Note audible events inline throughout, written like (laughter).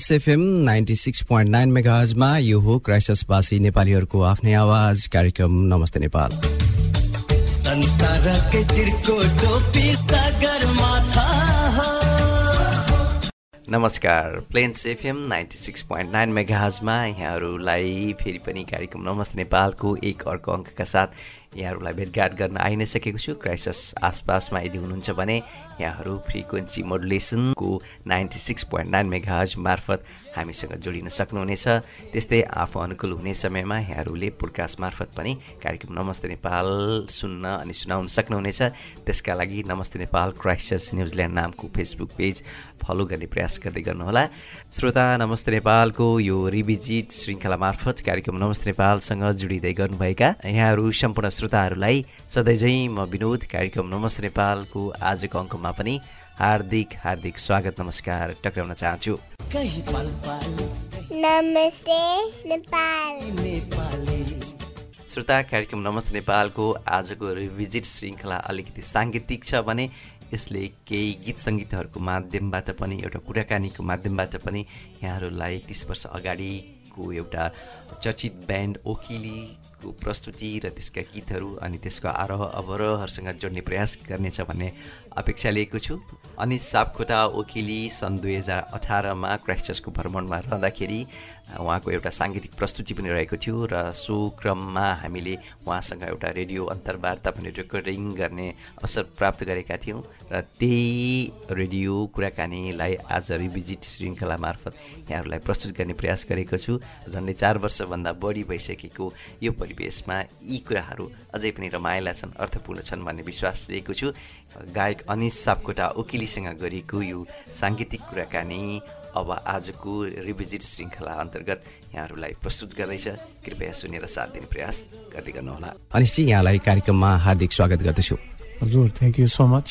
Plains FM ninety six point nine मेगाजमा यो हो क्राइसिसवासी नेपालीहरूको आफ्नै आवाज कार्यक्रम। नमस्ते नेपाल। संसारकै तिर्को टोपी सगरमाथा हो। नमस्कार Plains FM ninety six point nine मेगाजमा यहाँहरूलाई फेरि पनि कार्यक्रम नमस्ते नेपालको एक अर्को अङ्कका साथ यहाँहरूलाई भेटघाट गर्न आइ नै सकेको छु। क्राइसिस आसपासमा यदि हुनुहुन्छ भने यहाँहरू frequency मोडुलेसनको ninety six point nine megahertz मार्फत हामीसँग जोडिन सक्नुहुनेछ। त्यस्तै आफू अनुकूल हुने समयमा यहाँहरूले पोडकास्ट मार्फत पनि कार्यक्रम नमस्ते नेपाल सुन्न अनि सुनाउन सक्नुहुनेछ। त्यसका लागि नमस्ते नेपाल क्राइसिस न्युजिल्यान्ड नामको फेसबुक पेज फलो गर्ने प्रयास गर्दै गर्नुहोला। श्रोता नमस्ते नेपालको यो रिभिजिट श्रृङ्खला मार्फत कार्यक्रम नमस्ते नेपालसँग जोडिँदै गर्नुभएका यहाँहरू सम्पूर्ण श्रोताहरूलाई सधैँझै म विनोद। कार्यक्रम नमस्ते नेपालको आजको अङ्कमा पनि हार्दिक हार्दिक स्वागत नमस्कार टक्राउन चाहन्छु। कहीँ पल पल। नमस्ते नेपाल। नेपाली। श्रोता कार्यक्रम नमस्ते नेपालको आजको रिभिजिट श्रृङ्खला अलिकति साङ्गीतिक छ भने यसले केही गीत सङ्गीतहरूको माध्यमबाट पनि एउटा कुराकानीको माध्यमबाट पनि यहाँहरूलाई तिस वर्ष अगाडिको एउटा चर्चित ब्यान्ड ओकिलीको प्रस्तुति र त्यसका गीतहरू अनि त्यसको आरोह अवरोहहरूसँग जोड्ने प्रयास गर्नेछ भन्ने अपेक्षा लिएको छु। अनि सापकोटा ओकिली सन् दुई हजार अठारमा क्राइस्टचर्चको भ्रमणमा रहँदाखेरि उहाँको एउटा साङ्गीतिक प्रस्तुति पनि रहेको थियो र सो क्रममा हामीले उहाँसँग एउटा रेडियो अन्तर्वार्ता पनि रेकर्डिङ गर्ने अवसर प्राप्त गरेका थियौँ र त्यही रेडियो कुराकानीलाई आज रिभिजिट श्रृङ्खला मार्फत यहाँहरूलाई प्रस्तुत गर्ने प्रयास गरेको छु। झन्डै चार वर्षभन्दा बढी भइसकेको यो परिवेशमा यी कुराहरू अझै पनि रमाइला छन् अर्थपूर्ण छन् भन्ने विश्वास लिएको छु। गायक अनिस सापकोटा ओकिलीसँग गरिएको यो साङ्गीतिक कुराकानी अब आजको रिभिजिट श्रृङ्खला अन्तर्गत यहाँहरूलाई प्रस्तुत गर्दैछ। कृपया सुनेर साथ दिने प्रयास गर्दै गर्नुहोला। अनिसजी यहाँलाई कार्यक्रममा हार्दिक स्वागत गर्दछु। हजुर थ्याङ्क यू सो मच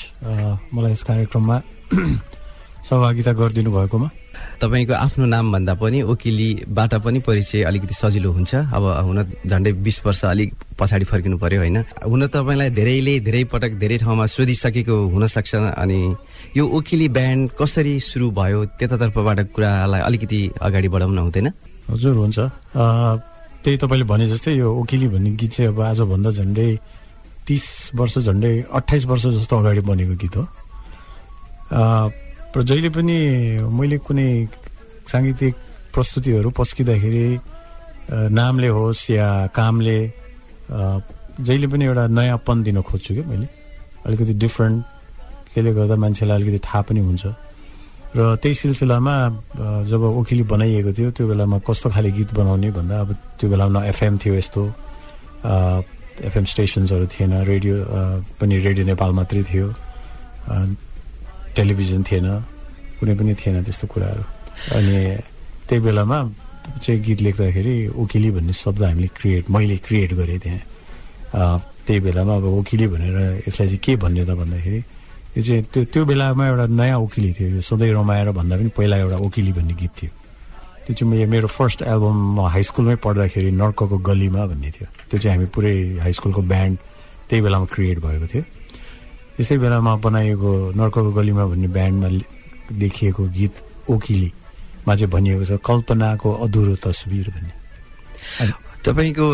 मलाई यस कार्यक्रममा (clears throat) सहभागिता गरिदिनु भएकोमा तपाईँको आफ्नो नामभन्दा पनि ओकिलीबाट पनि परिचय अलिकति सजिलो हुन्छ। अब हुन झन्डै बिस वर्ष अलिक पछाडि फर्किनु पर्यो होइन। हुन तपाईँलाई धेरैले धेरै पटक धेरै ठाउँमा सोधिसकेको हुनसक्छ अनि यो ओकिली ब्यान्ड कसरी सुरु भयो त्यतातर्फबाट कुरालाई अलिकति अगाडि बढाउन हुँदैन? हजुर हुन्छ। त्यही तपाईँले भने जस्तै यो ओकिली भन्ने गीत चाहिँ अब आजभन्दा झन्डै तिस वर्ष झन्डै अठाइस वर्ष जस्तो अगाडि बनेको गीत हो। र जहिले पनि मैले कुनै साङ्गीतिक प्रस्तुतिहरू पस्किँदाखेरि नामले होस् या कामले जहिले पनि एउटा नयाँपन दिन खोज्छु क्या मैले। अलिकति डिफ्रेन्ट त्यसले गर्दा मान्छेलाई अलिकति थाहा पनि हुन्छ। र त्यही सिलसिलामा जब ओकिली बनाइएको थियो त्यो बेलामा कस्तो खाले गीत बनाउने भन्दा अब त्यो बेलामा न एफएम थियो यस्तो। एफएम स्टेसन्सहरू थिएन रेडियो पनि रेडियो नेपाल मात्रै थियो। टेलिभिजन थिएन कुनै पनि थिएन त्यस्तो कुराहरू। अनि त्यही बेलामा चाहिँ गीत लेख्दाखेरि ओकिली भन्ने शब्द हामीले क्रिएट मैले क्रिएट गरेँ त्यहाँ। त्यही बेलामा अब ओकिली भनेर यसलाई चाहिँ के भन्ने त भन्दाखेरि यो चाहिँ त्यो त्यो बेलामा एउटा नयाँ ओकिली थियो यो सधैँ रमाएर भन्दा पनि पहिला एउटा ओकिली भन्ने गीत थियो। त्यो चाहिँ मे- मेरो फर्स्ट एल्बम म हाई स्कुलमै पढ्दाखेरि नर्कको गलीमा भन्ने थियो। त्यो चाहिँ हामी पुरै हाई स्कुलको ब्यान्ड त्यही बेलामा क्रिएट भएको थियो। त्यसै बेलामा बनाइएको नर्कको गलीमा भन्ने ब्यान्डमा लेखिएको गीत ओकिलीमा चाहिँ भनिएको छ कल्पनाको अधुरो तस्बिर भन्ने। तपाईँको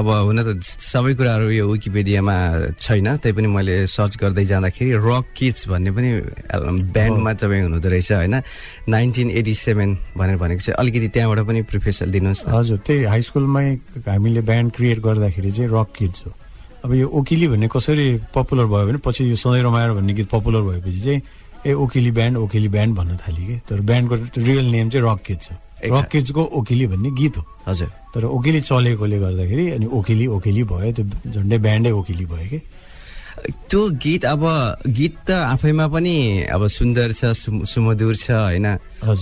अब हुन त सबै कुराहरू यो विकिपेडियामा छैन तैपनि मैले सर्च गर्दै जाँदाखेरि रक किड्स भन्ने पनि एल्बम ब्यान्डमा तपाईँ हुनुहुँदो रहेछ होइन? नाइन्टिन एटी सेभेन भनेर भनेको चाहिँ अलिकति त्यहाँबाट पनि प्रिफेसल दिनुहोस् हजुर त्यही हाई स्कुलमै हामीले ब्यान्ड क्रिएट गर्दाखेरि चाहिँ रक किड्स हो। अब यो ओकिली भन्ने कसरी पपुलर भयो भने पछि यो सधैँ रमाएर भन्ने गीत पपुलर भएपछि चाहिँ ए ओकिली ब्यान्ड ओकिली ब्यान्ड भन्न थाल्यो कि। तर ब्यान्डको रियल नेम चाहिँ रक किड्स हो। रक किड्सको ओकिली भन्ने गीत हो। हजुर। तर ओकिली चलेकोले गर्दाखेरि अनि ओकिली ओकिली भयो त्यो झन्डै ब्यान्डै ओकिली भयो कि। त्यो गीत अब गीत त आफैमा पनि अब सुन्दर छ सुमधुर छ होइन।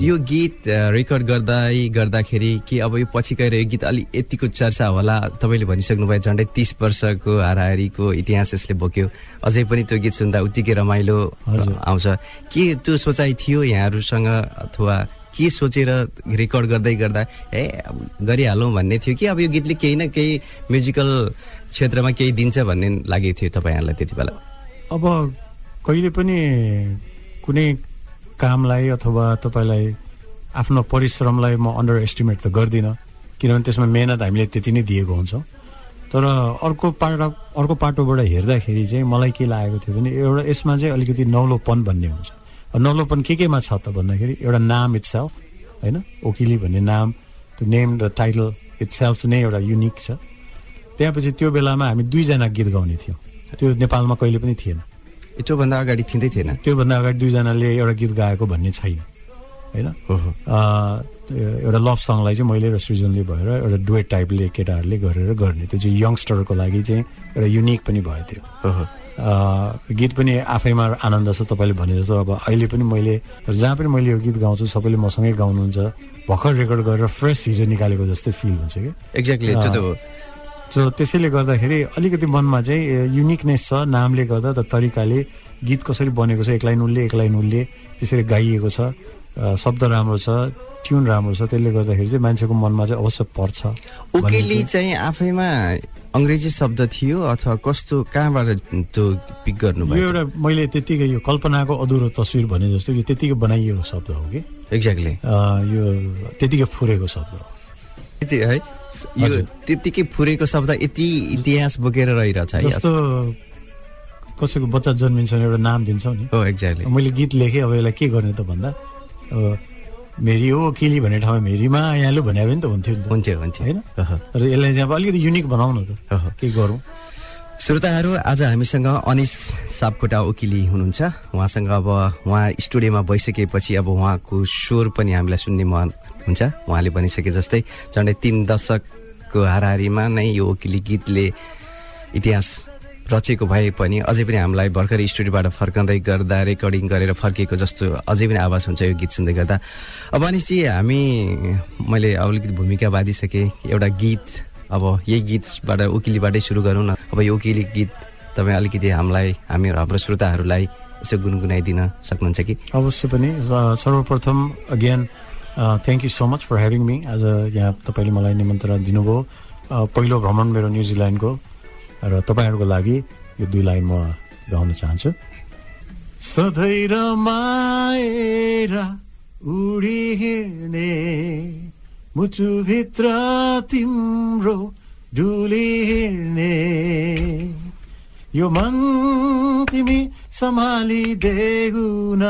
यो गीत रेकर्ड गर्दै गर्दाखेरि कि अब यो पछि गएर यो गीत अलि यतिको चर्चा होला तपाईँले भनिसक्नुभयो झन्डै तिस वर्षको हाराहारीको इतिहास यसले बोक्यो अझै पनि त्यो गीत सुन्दा उत्तिकै रमाइलो। आउँछ के त्यो सोचाइ थियो यहाँहरूसँग अथवा के सोचेर रेकर्ड गर्दै गर्दा ए गरिहालौँ भन्ने थियो कि अब यो गीतले केही न केही म्युजिकल क्षेत्रमा केही दिन्छ भन्ने लागेको थियो तपाईँहरूलाई त्यति बेला? अब कहिले पनि कुनै कामलाई अथवा तपाईँलाई आफ्नो परिश्रमलाई म अन्डर एस्टिमेट त गर्दिनँ किनभने त्यसमा मेहनत हामीले त्यति नै दिएको हुन्छौँ। तर अर्को पाटो अर्को पाटोबाट हेर्दाखेरि चाहिँ मलाई के लागेको थियो भने एउटा यसमा चाहिँ अलिकति नौलोपन भन्ने हुन्छ। नौलोपन के केमा छ त भन्दाखेरि एउटा नाम इट्सेल्फ होइन? ओकिली भन्ने नाम त्यो नेम र टाइटल इट्सेल्फ नै एउटा युनिक छ। त्यहाँपछि त्यो बेलामा हामी दुईजना गीत गाउने थियौँ। त्यो नेपालमा कहिले पनि थिएन। त्योभन्दा अगाडि थिँदै थिएन। त्योभन्दा अगाडि दुईजनाले एउटा गीत गाएको भन्ने छैन। होइन? एउटा लभ सङलाई चाहिँ मैले र सृजनले भएर एउटा डुएट टाइपले केटाहरूले गरेर गर्ने। त्यो चाहिँ यङ्स्टरको लागि चाहिँ एउटा युनिक पनि भयो त्यो। गीत पनि आफैमा आनन्द छ तपाईँले भने जस्तो अब अहिले पनि मैले जहाँ पनि मैले यो गीत गाउँछु सबैले मसँगै गाउनुहुन्छ। भर्खर रेकर्ड गरेर फ्रेस हिजो निकालेको जस्तै फिल हुन्छ कि एक्ज्याक्टली त्यो त हो। सो त्यसैले गर्दाखेरि अलिकति मनमा चाहिँ युनिकनेस छ नामले गर्दा त तरिकाले गीत कसरी बनेको छ एक लाइन उसले एक लाइन उसले त्यसरी गाइएको छ। शब्द राम्रो छ ट्युन राम्रो छ त्यसले गर्दाखेरि चाहिँ मान्छेको मनमा चाहिँ अवश्य पर्छ उकेली चाहिँ- आफैमा अङ्ग्रेजी शब्द थियो अथवा कस्तो कहाँबाट त्यो पिक यो गर्नुभयो एउटा मैले त्यतिकै यो कल्पनाको अधुरो तस्विर भने जस्तो यो त्यतिकै बनाइएको शब्द हो कि? एक्ज्याक्टली यो त्यतिकै फुरेको शब्द हो। यति है। यो। त्यतिकै फुरेको शब्द यति इतिहास बोकेर रहिरहेछ जस्तो कसैको बच्चा जन्मिन्छ भने एउटा नाम दिन्छौ नि। हो एक्ज्याक्टली मैले गीत लेखेँ अब यसलाई के गर्ने त भन्दा अब मेरी हो किली भन्ने ठाउँमा मेरीमा यहाँले भने पनि त हुन्थ्यो नि हुन्थ्यो हुन्थ्यो। होइन। र यसलाई चाहिँ अब अलिकति युनिक बनाउन त। के गरौँ? श्रोताहरू आज हामीसँग अनिस सापकोटा ओकिली हुनुहुन्छ। उहाँसँग अब उहाँ स्टुडियोमा भइसकेपछि अब उहाँको स्वर पनि हामीलाई सुन्ने मन हुन्छ। उहाँले भनिसके जस्तै झन्डै तिन दशकको हाराहारीमा नै यो ओकिली गीतले इतिहास रचेको भए पनि अझै पनि हामीलाई भर्खरै स्टुडियोबाट फर्काउँदै गर्दा रेकर्डिङ गरेर फर्किएको जस्तो अझै पनि आवाज हुन्छ यो गीत सुन्दै गर्दा। अब अनिसजी हामी मैले अलिकति भूमिका बाँधिसकेँ। एउटा गीत अब यही गीतबाट उकिलीबाटै सुरु गरौँ न। अब यो उकिली गीत तपाईँ अलिकति हामीलाई हामी हाम्रो श्रोताहरूलाई यसो गुनगुनाइदिन सक्नुहुन्छ कि? अवश्य पनि सर्वप्रथम again thank you so much for having me आज यहाँ तपाईँले मलाई निमन्त्रणा दिनुभयो. अ, पहिलो भ्रमण मेरो न्युजिल्यान्डको र तपाईँहरूको लागि यो दुई लाइन म गाउन चाहन्छु। सधैँ रमाएर उडी हिँड्ने मुटुभित्र तिम्रो डुली हिँड्ने। यो मन तिमी सम्हालिदेऊ न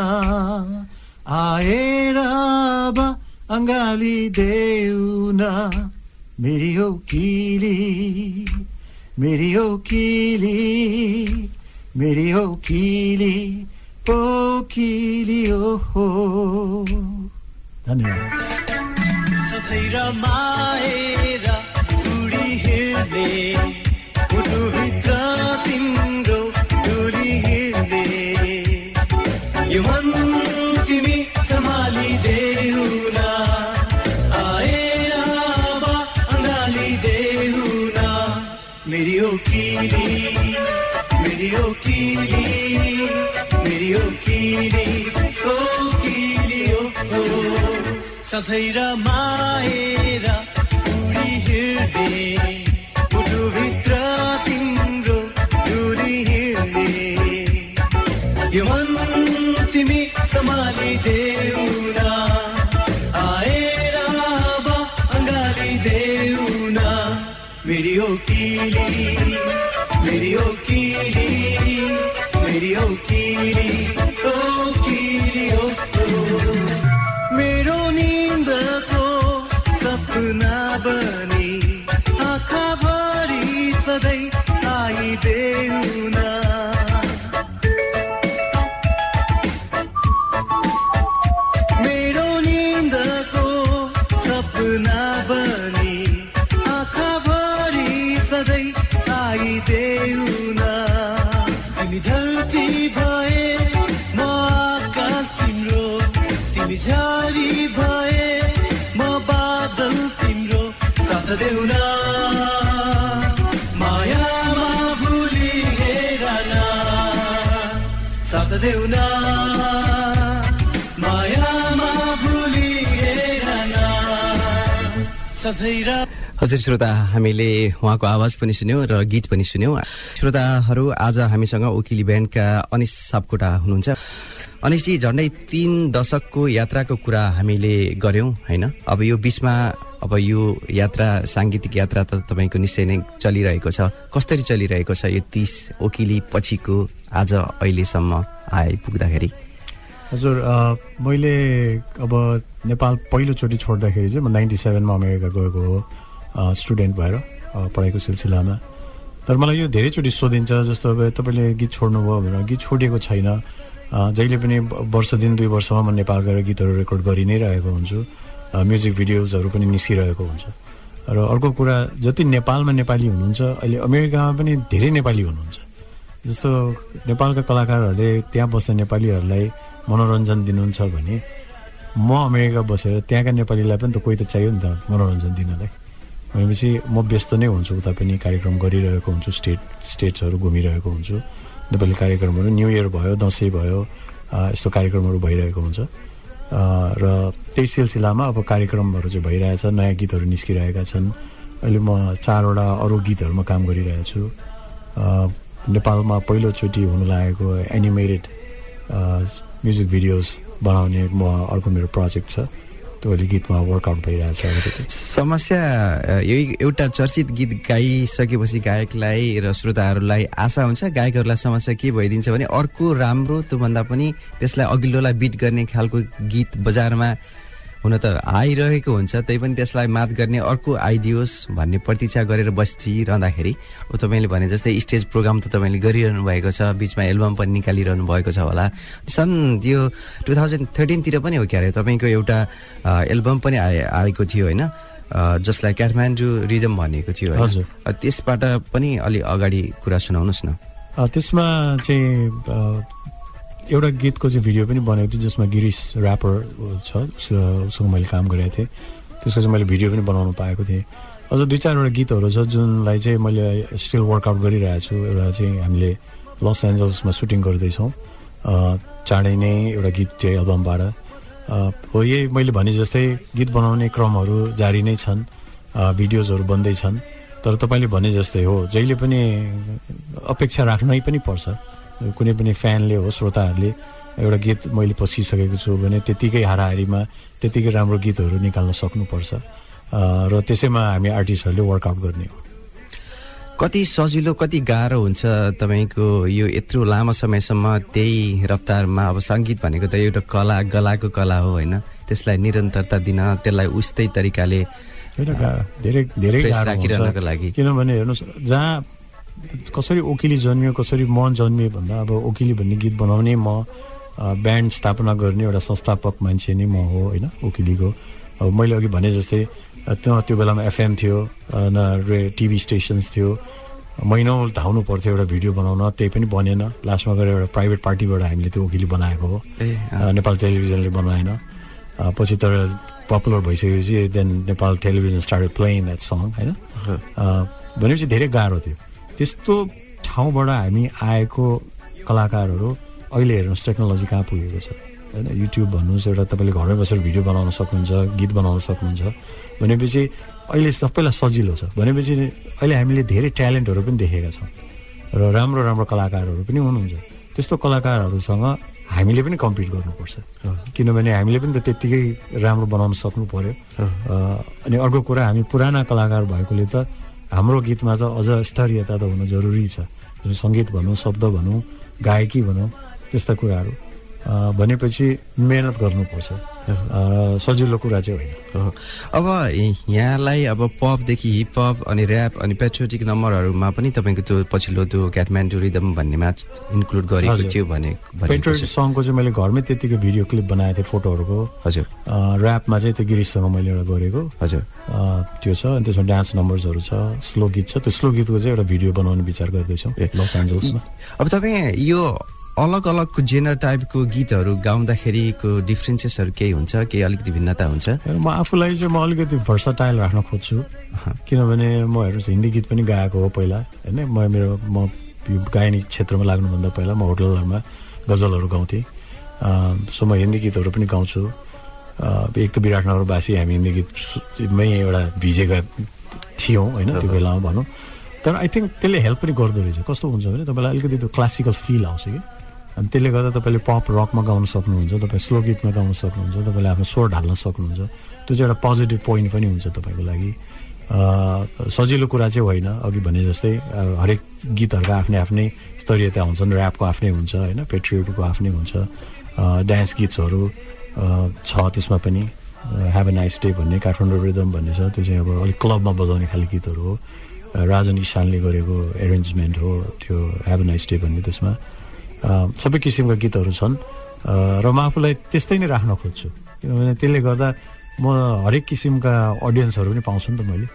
आएर अब अङ्गालिदेऊ न मेरी हो किली मेरी हो किली मेरी हो किली ओ किली ओ हो धन्यवाद सधैँ रमाएर सधैँ रमाएर उडी मायामा हजुर श्रोता हामीले उहाँको आवाज पनि सुन्यौँ र गीत पनि सुन्यौँ। श्रोताहरू आज हामीसँग उकिली ब्यान्डका अनिस सापकोटा हुनुहुन्छ। अनिसजी झन्डै तिन दशकको यात्राको कुरा हामीले गऱ्यौँ होइन? अब यो बिचमा अब यो यात्रा साङ्गीतिक यात्रा त तपाईँको निश्चय नै चलिरहेको छ। कसरी चलिरहेको छ यो तिस ओकिली पछिको आज अहिलेसम्म आइपुग्दाखेरि हजुर मैले अब नेपाल पहिलोचोटि छोड्दाखेरि चाहिँ म नाइन्टी सेभेनमा अमेरिका गएको हो स्टुडेन्ट भएर पढाइको सिलसिलामा। तर मलाई यो धेरैचोटि सोधिन्छ जस्तो अब तपाईँले गीत छोड्नुभयो भनेर। गीत छोडेको छैन। जहिले पनि वर्ष दिन दुई वर्षमा म नेपाल गएर गीतहरू रेकर्ड गरि नै रहेको हुन्छु। म्युजिक भिडियोजहरू पनि निस्किरहेको हुन्छ। र अर्को कुरा जति नेपालमा नेपाली हुनुहुन्छ अहिले अमेरिकामा पनि धेरै नेपाली हुनुहुन्छ। जस्तो नेपालका कलाकारहरूले त्यहाँ बस्ने नेपालीहरूलाई मनोरञ्जन दिनुहुन्छ भने म अमेरिका बसेर त्यहाँका नेपालीलाई पनि त कोही त चाहियो नि त मनोरञ्जन दिनलाई। भनेपछि म व्यस्त नै हुन्छु उता पनि कार्यक्रम गरिरहेको हुन्छु स्टेट स्टेट्सहरू घुमिरहेको हुन्छु। नेपाली कार्यक्रमहरू न्यु इयर भयो दसैँ भयो यस्तो कार्यक्रमहरू भइरहेको हुन्छ। र त्यही सिलसिलामा अब कार्यक्रमहरू चाहिँ भइरहेछ नयाँ गीतहरू निस्किरहेका छन्। अहिले म चारवटा अरू गीतहरूमा काम गरिरहेको छु। आ, नेपालमा पहिलोचोटि हुन लागेको एनिमेटेड म्युजिक भिडियोज बनाउने म अर्को मेरो प्रोजेक्ट छ। त्यो गीतमा वर्कआउट भइरहेछ समस्या यही एउटा चर्चित गीत गाइसकेपछि गायकलाई र श्रोताहरूलाई आशा हुन्छ गायकहरूलाई समस्या के भइदिन्छ भने अर्को राम्रो त्योभन्दा पनि त्यसलाई अघिल्लोलाई बिट गर्ने खालको गीत बजारमा हुन त आइरहेको हुन्छ त्यही पनि त्यसलाई मात गर्ने अर्को आइदियोस् भन्ने प्रतीक्षा गरेर बसिरहँदाखेरि ऊ तपाईँले भने जस्तै स्टेज प्रोग्राम त तपाईँले गरिरहनु भएको छ बिचमा एल्बम पनि निकालिरहनु भएको छ होला सन् यो टु थाउजन्ड थर्टिनतिर पनि हो क्या अरे तपाईँको एउटा एल्बम पनि आए आएको थियो होइन जसलाई काठमाडौँ रिदम भनेको थियो? हजुर। त्यसबाट पनि अलि अगाडि कुरा सुनाउनुहोस् न त्यसमा चाहिँ एउटा गीतको चाहिँ भिडियो पनि बनेको थियो जसमा गिरिस ऱ्यापर छ उस- उसँग मैले काम गरेको थिएँ। त्यसको चाहिँ मैले भिडियो पनि बनाउनु पाएको थिएँ। अझ दुई चारवटा गीतहरू छ जुनलाई चाहिँ मैले स्टिल वर्कआउट गरिरहेको छु। एउटा चाहिँ हामीले लस एन्जल्समा सुटिङ गर्दैछौँ। चाँडै नै एउटा गीत चाहिँ एल्बमबाट। हो यही मैले भने जस्तै गीत बनाउने क्रमहरू जारी नै छन् भिडियोजहरू बन्दैछन् तर तपाईँले भने जस्तै हो जहिले पनि अपेक्षा राख्नै पनि पर्छ। कुनै पनि फ्यानले हो श्रोताहरूले एउटा गीत मैले पसिसकेको छु भने त्यतिकै हाराहारीमा त्यतिकै राम्रो गीतहरू निकाल्न सक्नुपर्छ। र त्यसैमा हामी आर्टिस्टहरूले वर्कआउट गर्ने हो। कति सजिलो कति गाह्रो हुन्छ तपाईँको यो यत्रो लामो समयसम्म त्यही रफ्तारमा अब सङ्गीत भनेको त एउटा कला गलाको कला हो होइन। त्यसलाई निरन्तरता दिन त्यसलाई उस्तै तरिकाले धेरै धेरै राखिरहनको लागि। किनभने हेर्नुहोस् जहाँ कसरी ओकिली जन्मियो कसरी म जन्मिएँ भन्दा अब ओकिली भन्ने गीत बनाउने म ब्यान्ड स्थापना गर्ने एउटा संस्थापक मान्छे नै म हो होइन ओकिलीको। अब मैले अघि भने जस्तै त्यो त्यो बेलामा एफएम थियो न रे टिभी स्टेसन्स थियो। महिनौ धाउनु पर्थ्यो एउटा भिडियो बनाउन त्यही पनि बनेन। लास्टमा गएर एउटा प्राइभेट पार्टीबाट हामीले त्यो ओकिली बनाएको हो। नेपाल टेलिभिजनले बनाएन। पछि तर पपुलर भइसकेपछि then Nepal television start playing that song होइन। भनेपछि धेरै गाह्रो थियो। त्यस्तो ठाउँबाट हामी आएको कलाकारहरू अहिले हेर्नुहोस् टेक्नोलोजी कहाँ पुगेको छ? होइन युट्युब भन्नुहोस् एउटा तपाईँले घरमै बसेर भिडियो बनाउन सक्नुहुन्छ गीत बनाउन सक्नुहुन्छ। भनेपछि अहिले सबैलाई सजिलो छ। भनेपछि अहिले हामीले धेरै ट्यालेन्टहरू पनि देखेका छौँ। र राम्रो राम्रो कलाकारहरू पनि हुनुहुन्छ। त्यस्तो कलाकारहरूसँग हामीले पनि कम्पिट गर्नुपर्छ। किनभने हामीले पनि त त्यत्तिकै राम्रो बनाउन सक्नु पर्यो। अ, अनि अर्को कुरा हामी पुराना कलाकार भएकोले त हाम्रो गीतमा त अझ स्तरीयता त हुन जरुरी छ। जुन सङ्गीत भनौँ शब्द भनौँ गायकी भनौँ त्यस्ता कुराहरू। भनेपछि मेहनत गर्नुपर्छ। सजिलो कुरा चाहिँ होइन। अब यहाँलाई अब पपदेखि हिपहप अनि ऱ्याप अनि पेट्रियोटिक नम्बरहरूमा पनि तपाईँको त्यो पछिल्लो त्यो काठमाडौँ रिदम भन्नेमा इन्क्लुड गरेको। थियो भने छ। सङको चाहिँ मैले घरमै त्यत्तिकै भिडियो क्लिप बनाएको थिएँ फोटोहरूको हजुर ऱ्यापमा चाहिँ त्यो गिरिससँग मैले एउटा गरेको हजुर त्यो छ अनि त्यसमा डान्स नम्बर्सहरू छ स्लो गीत छ त्यो स्लो गीतको चाहिँ एउटा भिडियो बनाउने विचार गर्दैछौँ। लस एन्जल्समा अब तपाईँ यो अलग अलगको जेनर टाइपको गीतहरू गाउँदाखेरिको डिफ्रेन्सेसहरू केही हुन्छ केही अलिकति भिन्नता हुन्छ? म आफूलाई चाहिँ म अलिकति भर्सटाइल राख्न खोज्छु। किनभने म हेर्नुहोस् हिन्दी गीत पनि गाएको हो पहिला होइन? म मेरो म यो गायनी क्षेत्रमा लाग्नुभन्दा पहिला म होटलहरूमा गजलहरू गाउँथेँ। सो म हिन्दी गीतहरू पनि गाउँछु। एक त विराटनगरवासी हामी हिन्दी गीतमै एउटा भिजेका थियौँ होइन? त्यो बेलामा भनौँ। तर आई थिङ्क त्यसले हेल्प पनि गर्दो रहेछ। कस्तो हुन्छ भने तपाईँलाई अलिकति त्यो क्लासिकल फिल आउँछ कि? अनि त्यसले गर्दा तपाईँले पप रकमा गाउन सक्नुहुन्छ तपाईँ स्लो गीतमा गाउन सक्नुहुन्छ तपाईँले आफ्नो स्वर ढाल्न सक्नुहुन्छ। त्यो चाहिँ एउटा पोजिटिभ पोइन्ट पनि हुन्छ तपाईँको लागि। सजिलो कुरा चाहिँ होइन अघि भने जस्तै हरेक गीतहरूको आफ्नै आफ्नै स्तरीयता हुन्छन् ऱ्यापको आफ्नै हुन्छ होइन पेट्रियोटको आफ्नै हुन्छ। डान्स गीतहरू छ त्यसमा पनि। ह्याभ ए नाइस डे भन्ने काठमाडौँ रिदम भन्ने छ त्यो चाहिँ अब अलिक क्लबमा बजाउने खाले गीतहरू हो। राजन इसानले गरेको एरेन्जमेन्ट हो त्यो ह्याभ ए नाइस डे भन्ने त्यसमा। सबै किसिमका गीतहरू छन्। र म आफूलाई त्यस्तै नै राख्न खोज्छु। किनभने त्यसले गर्दा म हरेक किसिमका अडियन्सहरू पनि पाउँछु नि त मैले।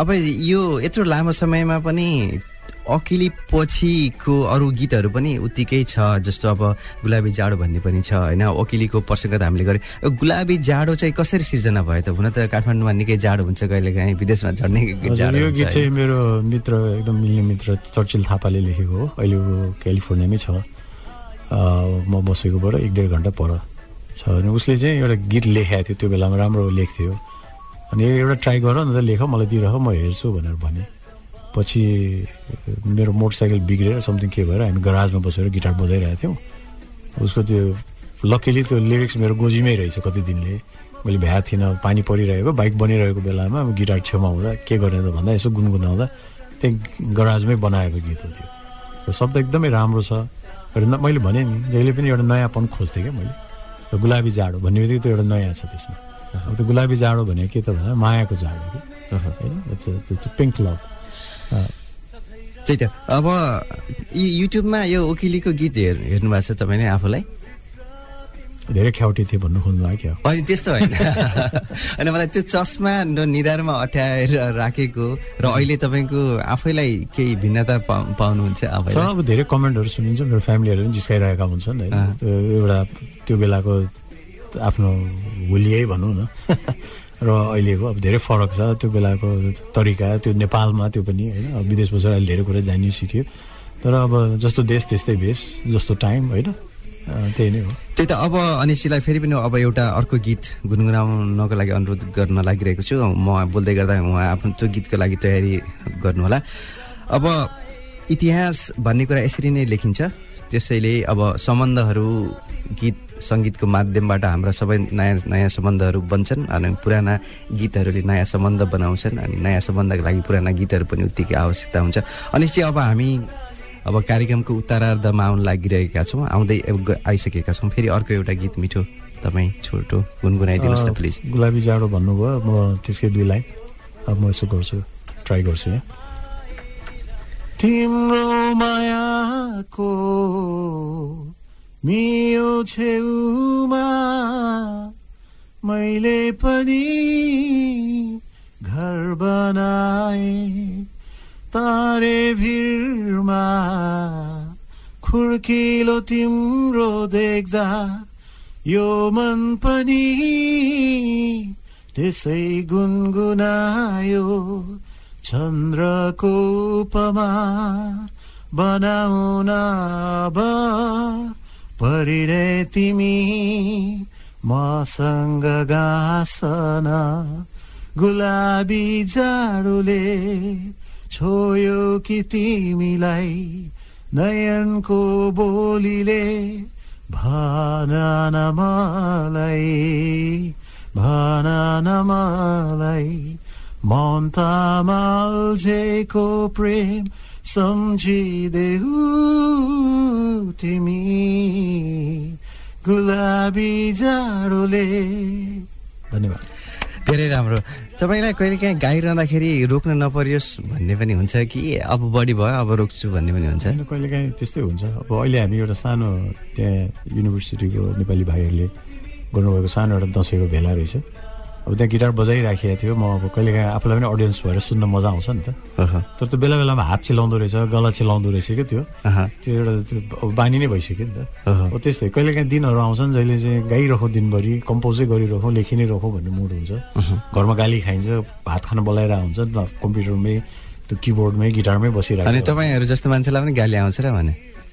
अब यो यत्रो लामो समयमा पनि अकिली पछिको अरू गीतहरू पनि उत्तिकै छ जस्तो अब गुलाबी जाडो भन्ने पनि छ होइन? अकिलीको प्रसङ्ग त हामीले गऱ्यौँ। यो गुलाबी जाडो चाहिँ कसरी सिर्जना भयो त? हुन त काठमाडौँमा निकै जाडो हुन्छ कहिले काहीँ विदेशमा जाडो यो गीत? चाहिँ मेरो मित्र एकदम मिल्ने मित्र चर्चिल थापाले लेखेको हो। अहिले ऊ क्यालिफोर्नियामै छ। म बसेकोबाट एक डेढ घन्टा पर छ अनि उसले चाहिँ एउटा गीत लेखाएको थियो। त्यो बेलामा राम्रो लेख्थ्यो अनि एउटा ट्राई गर न त लेख मलाई दिइरह म हेर्छु भनेर भने पछि मेरो मोटरसाइकल बिग्रेर समथिङ के भएर हामी गराजमा बसेर गिटार बजाइरहेको थियौँ। उसको त्यो लकिली त्यो लिरिक्स मेरो गोजीमै रहेछ कति दिनले। मैले भ्याएको थिइनँ पानी परिरहेको बाइक बनिरहेको बेलामा अब गिटार छेउमा हुँदा के गर्ने त भन्दा यसो गुनगुनाउँदा त्यही गराजमै बनाएको गीत हो त्यो। त्यो शब्द एकदमै राम्रो छ। र मैले भने नि जहिले पनि एउटा नयाँपन खोज्थेँ क्या मैले। र गुलाबी जाडो भन्ने बित्तिकै त्यो एउटा नयाँ छ त्यसमा। अब त्यो गुलाबी जाडो भने के त भन्दा मायाको जाडो कि। होइन त्यो पिङ्क लभ त्यही त। अब युट्युबमा यो ओकिलीको गीत हेर हेर्नु भएको छ तपाईँले आफूलाई? धेरै ख्याउटी थिएँ भन्नु खोज्नु भयो क्या होइन त्यस्तो होइन। (laughs) होइन मलाई त्यो चस्मा न निधारमा अट्याएर राखेको र अहिले तपाईँको आफैलाई केही भिन्नता पाउ- पाउनुहुन्छ अब धेरै कमेन्टहरू सुनिन्छ। मेरो फ्यामिलीहरू पनि जिस्काइरहेका हुन्छन् होइन। त्यो एउटा त्यो बेलाको आफ्नो होलियै भनौँ न। (laughs) र अहिलेको अब धेरै फरक छ। त्यो बेलाको तरिका त्यो नेपालमा त्यो पनि होइन विदेश बसेर अहिले धेरै कुरा जानियो सिक्यो। तर अब जस्तो देश त्यस्तै भेष जस्तो टाइम होइन? त्यही नै हो। त्यही त। अब अनिसीलाई फेरि पनि अब एउटा अर्को गीत गुनगुनाउनको लागि अनुरोध गर्न लागिरहेको छु। म बोल्दै गर्दा उहाँ आफ्नो त्यो गीतको लागि तयारी गर्नुहोला। अब इतिहास भन्ने कुरा यसरी नै लेखिन्छ। त्यसैले अब सम्बन्धहरू गीत सङ्गीतको माध्यमबाट हाम्रा सबै नयाँ नयाँ सम्बन्धहरू बन्छन् अनि पुराना गीतहरूले नयाँ सम्बन्ध बनाउँछन् अनि नयाँ सम्बन्धको लागि पुराना गीतहरू पनि उत्तिकै आवश्यकता हुन्छ। अनि चाहिँ अब हामी अब कार्यक्रमको उत्तरार्धमा आउन लागिरहेका छौँ। आउँदै आइसकेका छौँ। फेरि अर्को एउटा गीत मिठो तपाईँ छोटो गुनगुनाइदिनुहोस् न प्लिज। गुलाबी जाडो भन्नुभयो। म त्यसकै दुई लाइन अब म यसो गर्छु ट्राई गर्छु यहाँ तिम्रो मायाको मियो छेउमा मैले पनि घर बनाए। तारे भिरमा खुड्किलो तिम्रो देख्दा यो मन पनि त्यसै गुनगुनायो। चन्द्रको उपमा बनाउन परिणे तिमी मसँग गासन गुलाबी जाडोले छोयो कि तिमीलाई नयनको बोलीले भन न मलाई भन न मलाई प्रेम सम्झिदेऊ तिमी गुलाबी जाडोले धन्यवाद। धेरै राम्रो। तपाईँलाई कहिले काहीँ गाइरहँदाखेरि रोक्न नपरियोस् भन्ने पनि हुन्छ कि? अब बढी भयो अब रोक्छु भन्ने पनि हुन्छ। होइन कहिले काहीँ त्यस्तै हुन्छ। अब अहिले हामी एउटा सानो त्यहाँ युनिभर्सिटीको नेपाली भाइहरूले गर्नुभएको सानो एउटा दसैँको भेला रहेछ। अब त्यहाँ गिटार बजाइराखेको थियो। म अब कहिलेकाहीँ आफूलाई पनि अडियन्स भएर सुन्न मजा आउँछ नि त। तर त्यो बेला बेलामा हात चिलाउँदो रहेछ गला चिलाउँदो रहेछ क्या त्यो। त्यो एउटा त्यो अब बानी नै भइसक्यो नि त। हो त्यस्तै कहिलेकाहीँ दिनहरू आउँछन् जहिले चाहिँ गाइरहँ दिनभरि कम्पोजै गरिरहँ लेखि नै रहँ भन्ने मुड हुन्छ। घरमा गाली खाइन्छ भात खान बोलाएर हुन्छ कम्प्युटरमै त्यो किबोर्डमै गिटारमै अनि बसिरहेको तपाईँहरू जस्तो मान्छेलाई पनि गाली आउँछ र भने। अब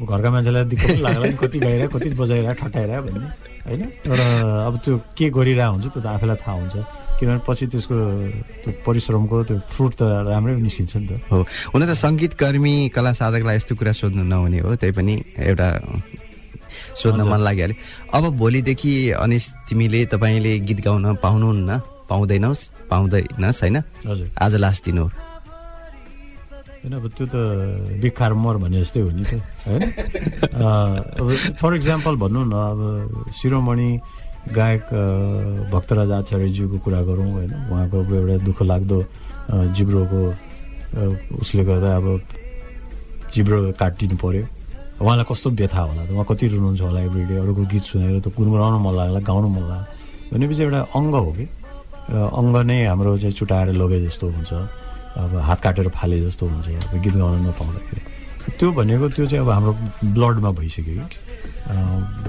घरका मान्छेलाई दिक्क पनि लाग्ला नि कति गाइरह कति बजाइरह ठट्टाइरह भन्ने। होइन? तर अब त्यो के गरिरहेको हुन्छ त्यो त आफैलाई थाहा हुन्छ। किनभने पछि त्यसको त्यो परिश्रमको त्यो फ्रुट त राम्रै निस्किन्छ नि त। हो। हुन त सङ्गीतकर्मी कला साधकलाई यस्तो कुरा सोध्नु नहुने हो त्यही पनि एउटा सोध्न मन लागिहाल्यो। अब भोलिदेखि अनि तिमीले तपाईँले गीत गाउन पाउनुहुन्न पाउँदैनस् पाउँदैनस् होइन? हजुर। आज लास्ट दिन हो। होइन अब त्यो त बिखार मर भने जस्तै हो नि त होइन अब फर इक्जाम्पल भनौँ न अब शिरोमणि गायक भक्तराज आचार्यज्यूको कुरा गरौँ होइन? उहाँको अब एउटा दुःख लाग्दो जिब्रोको उसले गर्दा अब जिब्रो काटिदिनु पर्यो। उहाँलाई कस्तो व्यथा होला त? उहाँ कति रुनुहुन्छ होला एभ्रिडे अरूको गीत सुनेर त गुनगुनाउनु मन लाग्ला गाउनु मन लाग्ला। भनेपछि एउटा अङ्ग हो कि? अङ्ग नै हाम्रो चाहिँ चुटाएर लगे जस्तो हुन्छ। अब हात काटेर फाले जस्तो हुन्छ अब गीत गाउन नपाउँदाखेरि। त्यो भनेको त्यो चाहिँ अब हाम्रो ब्लडमा भइसक्यो कि।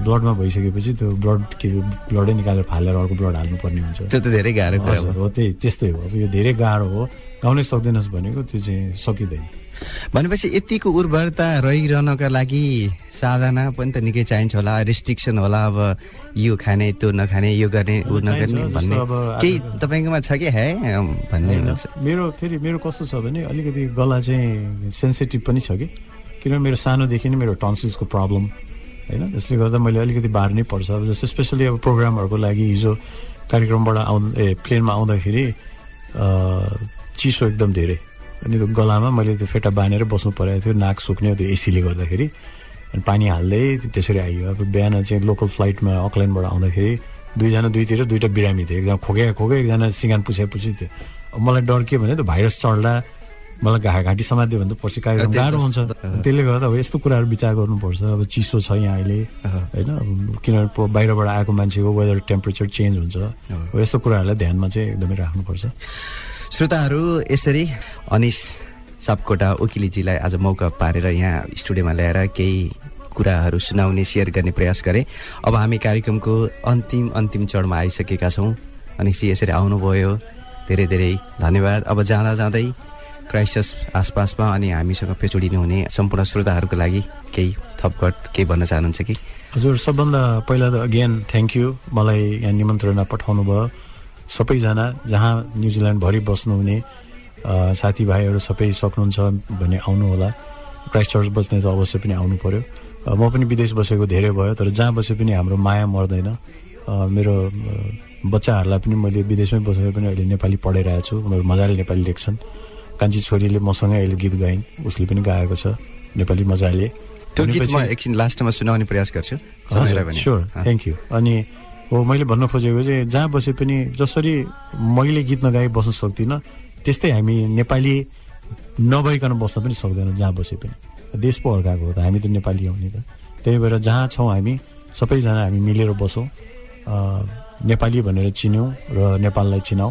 ब्लडमा भइसकेपछि त्यो ब्लड के ब्लडै निकालेर फालेर अर्को ब्लड हाल्नुपर्ने हुन्छ। त्यो त धेरै गाह्रो हो त्यही त्यस्तै हो। अब यो धेरै गाह्रो हो। गाउनै सक्दैनस् भनेको त्यो चाहिँ सकिँदैन। भनेपछि यतिको उर्वरता रहिरहनका लागि साधना पनि त निकै चाहिन्छ होला। रेस्ट्रिक्सन होला। अब यो खाने त्यो नखाने यो गर्ने ऊ नगर्ने भन्ने। केही तपाईँकोमा छ कि? हे भन्ने मेरो फेरि मेरो कस्तो छ भने अलिकति गला चाहिँ सेन्सिटिभ पनि छ कि। किनभने मेरो सानोदेखि नै मेरो टन्सिल्सको प्रब्लम होइन? त्यसले गर्दा मैले अलिकति बार्नै पर्छ। अब जस्तो स्पेसली अब प्रोग्रामहरूको लागि हिजो कार्यक्रमबाट आउ ए प्लेनमा आउँदाखेरि चिसो एकदम धेरै। अनि त्यो गलामा मैले त्यो फेटा बाँधेर बस्नु परेको थियो नाक सुक्ने त्यो एसीले गर्दाखेरि। अनि पानी हाल्दै त्यसरी आइयो। अब बिहान चाहिँ लोकल फ्लाइटमा अकल्यान्डबाट आउँदाखेरि दुईजना दुईतिर दुईवटा बिरामी थियो एकजना खोके खोके एकजना सिँगान पुछे पुछी थियो। अब मलाई डर के भने त्यो भाइरस चढ्ला मलाई घा घाँटी समात्यो भने त पछि कार्यक्रम गाह्रो त- हुन्छ त्यसले गर्दा अब यस्तो कुराहरू विचार गर्नुपर्छ। अब चिसो छ यहाँ अहिले होइन? अब किनभने बाहिरबाट आएको मान्छेको वेदर टेम्परेचर चेन्ज हुन्छ। यस्तो कुराहरूलाई ध्यानमा चाहिँ एकदमै राख्नुपर्छ। श्रोताहरू यसरी अनिस सापकोटा वकिलीजीलाई आज मौका पारेर यहाँ स्टुडियोमा ल्याएर केही कुराहरू सुनाउने सेयर गर्ने प्रयास गरे। अब हामी कार्यक्रमको अन्तिम अन्तिम चरणमा आइसकेका छौँ। अनिसजी यसरी आउनुभयो। धेरै धेरै धन्यवाद। अब जाँदा जाँदै क्राइसिस आसपासमा अनि हामीसँग जोडिनु हुने सम्पूर्ण श्रोताहरूको लागि केही थपकट केही भन्न चाहनुहुन्छ कि? हजुर सबभन्दा पहिला त अगेन थ्याङ्क यू मलाई यहाँ निमन्त्रणा पठाउनु भयो सबैजना जहाँ न्युजिल्यान्डभरि बस्नुहुने साथीभाइहरू सबै सक्नुहुन्छ भने आउनु होला क्राइस्ट चर्च बस्ने त अवश्य पनि आउनु पर्यो। म पनि विदेश बसेको धेरै भयो तर जहाँ बसे पनि हाम्रो माया मर्दैन। मेरो बच्चाहरूलाई पनि मैले विदेशमै बसेर पनि अहिले नेपाली पढाइरहेको छु। उनीहरू मजाले नेपाली लेख्छन्। कान्छी छोरीले मसँगै अहिले गीत गाइन् उसले पनि गाएको छ नेपाली मजाले। त्यो गीत म एकछिन लास्टमा सुनाउने प्रयास गर्छु। स्योर। थ्याङ्क यू अनि हो मैले भन्न खोजेको चाहिँ जहाँ बसे पनि जसरी मैले गीत नगाई बस्न सक्दिनँ त्यस्तै हामी नेपाली नभइकन बस्न पनि सक्दैनौँ जहाँ बसे पनि। देश पो अर्काको हो त हामी त नेपाली हौ नि त। त्यही भएर जहाँ छौँ हामी सबैजना हामी मिलेर बसौँ। नेपाली भनेर चिन्यौँ र नेपाललाई चिनाऊ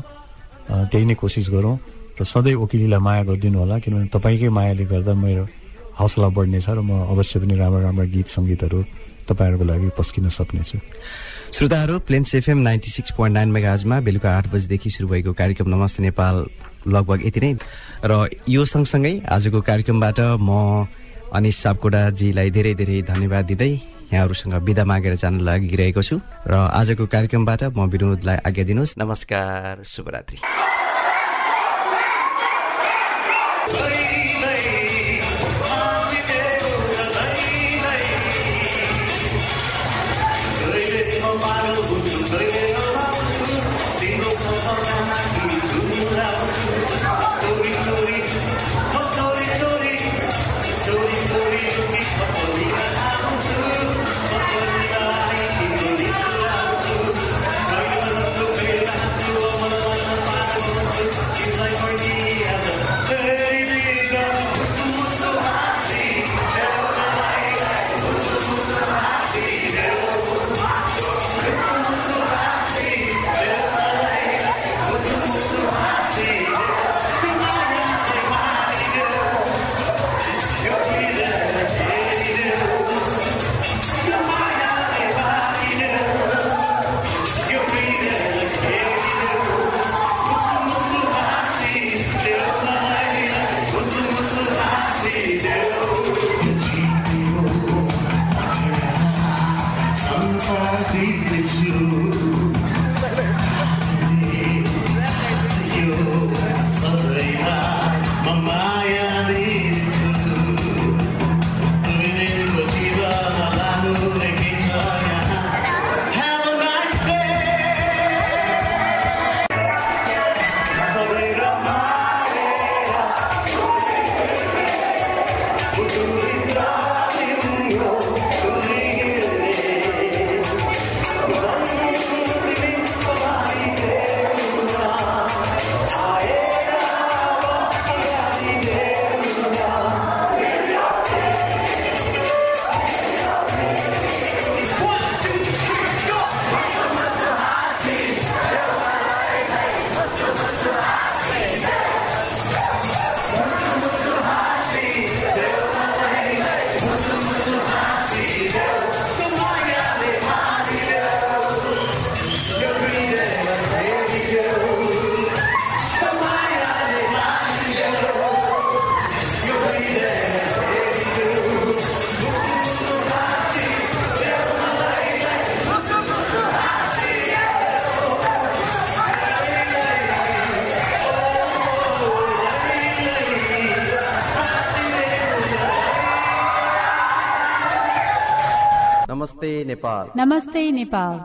त्यही नै कोसिस गरौँ र सधैँ वकिलीलाई माया गरिदिनु होला किनभने तपाईँकै मायाले गर्दा मेरो हौसला बढ्नेछ र म अवश्य पनि राम्रो राम्रो गीत सङ्गीतहरू तपाईँहरूको लागि पस्किन सक्नेछु। श्रोताहरू Plains FM ninety six point nine मेगाजमा बेलुका आठ बजीदेखि सुरु भएको कार्यक्रम नमस्ते नेपाल लगभग यति नै। र यो सँगसँगै आजको कार्यक्रमबाट म अनिस सापकोटाजीलाई धेरै धेरै धन्यवाद दिँदै यहाँहरूसँग बिदा मागेर जान लागिरहेको छु। र आजको कार्यक्रमबाट म विनोदलाई आज्ञा दिनुहोस्। नमस्कार शुभरात्रि। नेपाल नमस्ते नेपाल